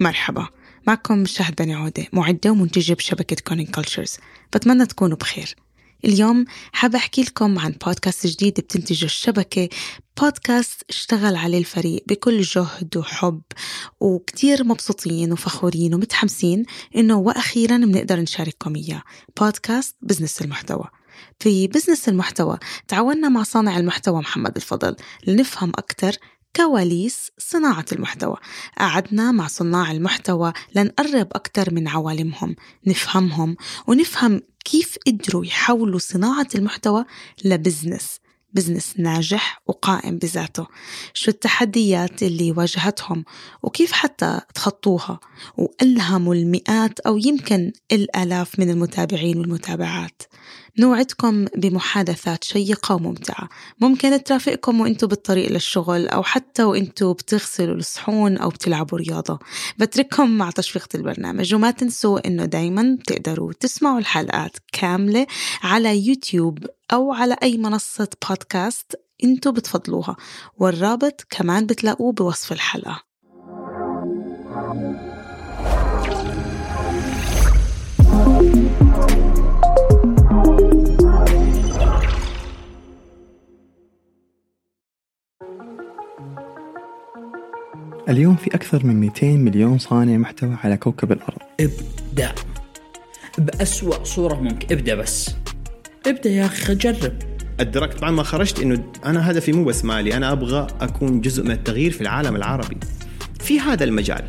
مرحبا. معكم شهد بني عودة معدة ومنتجة بشبكة Kerning Cultures بتمنى تكونوا بخير. اليوم حابة أحكي لكم عن بودكاست جديد بتنتجه الشبكة. بودكاست اشتغل عليه الفريق بكل جهد وحب وكتير مبسوطين وفخورين ومتحمسين إنه وأخيرا بنقدر نشارككم إياه. بودكاست business المحتوى. في business المحتوى تعاوننا مع صانع المحتوى محمد الفضل لنفهم أكثر كواليس صناعة المحتوى. قعدنا مع صناع المحتوى لنقرب أكثر من عوالمهم نفهمهم ونفهم كيف قدروا يحولوا صناعة المحتوى ل business business ناجح وقائم بذاته. شو التحديات اللي واجهتهم؟ وكيف حتى تخطوها؟ وألهموا المئات أو يمكن الآلاف من المتابعين والمتابعات. نوعدكم بمحادثات شيقة وممتعة. ممكن ترافقكم وانتو بالطريق للشغل أو حتى وانتو بتغسلوا الصحون أو بتلعبوا رياضة. بترككم مع تشفيقة البرنامج وما تنسوا إنه دايما تقدروا تسمعوا الحلقات كاملة على يوتيوب أو على أي منصة بودكاست انتو بتفضلوها. والرابط كمان بتلاقوه بوصف الحلقة. اليوم في أكثر من 200 مليون صانع محتوى على كوكب الأرض. ابدأ. بأسوأ صورة ممكن. ابدأ بس. ابدأ يا أخي جرب. أدركت بعد ما خرجت إنه أنا هدفي مو بس مالي أنا أبغى أكون جزء من التغيير في العالم العربي. في هذا المجال.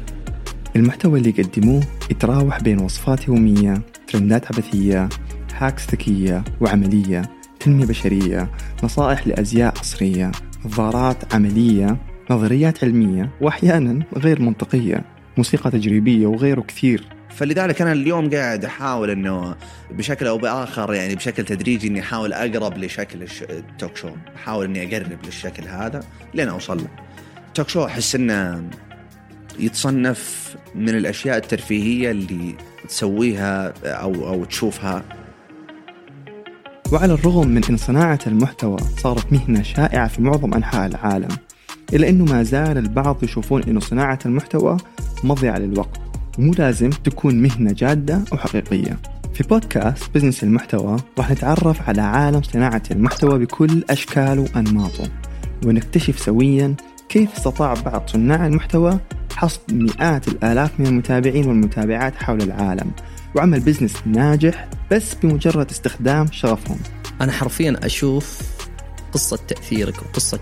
المحتوى اللي يقدموه يتراوح بين وصفات يومية ترندات عبثية هاكس ذكية وعملية تنمية بشرية نصائح لأزياء عصرية نظارات عملية. نظريات علمية وأحيانا غير منطقية موسيقى تجريبية وغيره كثير فلذلك أنا اليوم قاعد أحاول إنه بشكل أو بآخر يعني بشكل تدريجي إني أحاول أقرب لشكل التوك شو، أحاول إني أقرب للشكل هذا لين أوصل له. التوك شو أحس إنه يتصنف من الأشياء الترفيهية اللي تسويها أو أو تشوفها وعلى الرغم من أن صناعة المحتوى صارت مهنة شائعة في معظم أنحاء العالم إلا أنه ما زال البعض يشوفون أنه صناعة المحتوى مضيعة للوقت ومو لازم تكون مهنة جادة أو حقيقية. في بودكاست بزنس المحتوى راح نتعرف على عالم صناعة المحتوى بكل أشكاله وأنماطه ونكتشف سويا كيف استطاع بعض صناع المحتوى حصد مئات الآلاف من المتابعين والمتابعات حول العالم وعمل business ناجح بس بمجرد استخدام شغفهم. أنا حرفيا أشوف قصة تأثيرك وقصة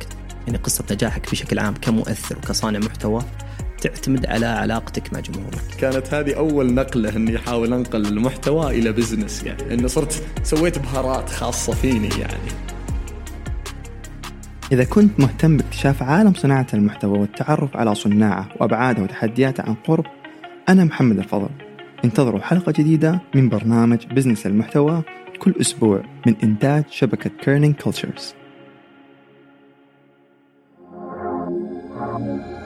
يعني قصة نجاحك بشكل عام كمؤثر وكصانع محتوى تعتمد على علاقتك مع جمهورك. كانت هذه أول نقلة إني أحاول أنقل المحتوى إلى business يعني انه صرت سويت بهارات خاصة فيني يعني. إذا كنت مهتم باكتشاف عالم صناعة المحتوى والتعرف على صناعه وأبعاده وتحدياته عن قرب أنا محمد الفضل. انتظروا حلقة جديدة من برنامج business المحتوى كل أسبوع من إنتاج شبكة Kerning Cultures Thank you.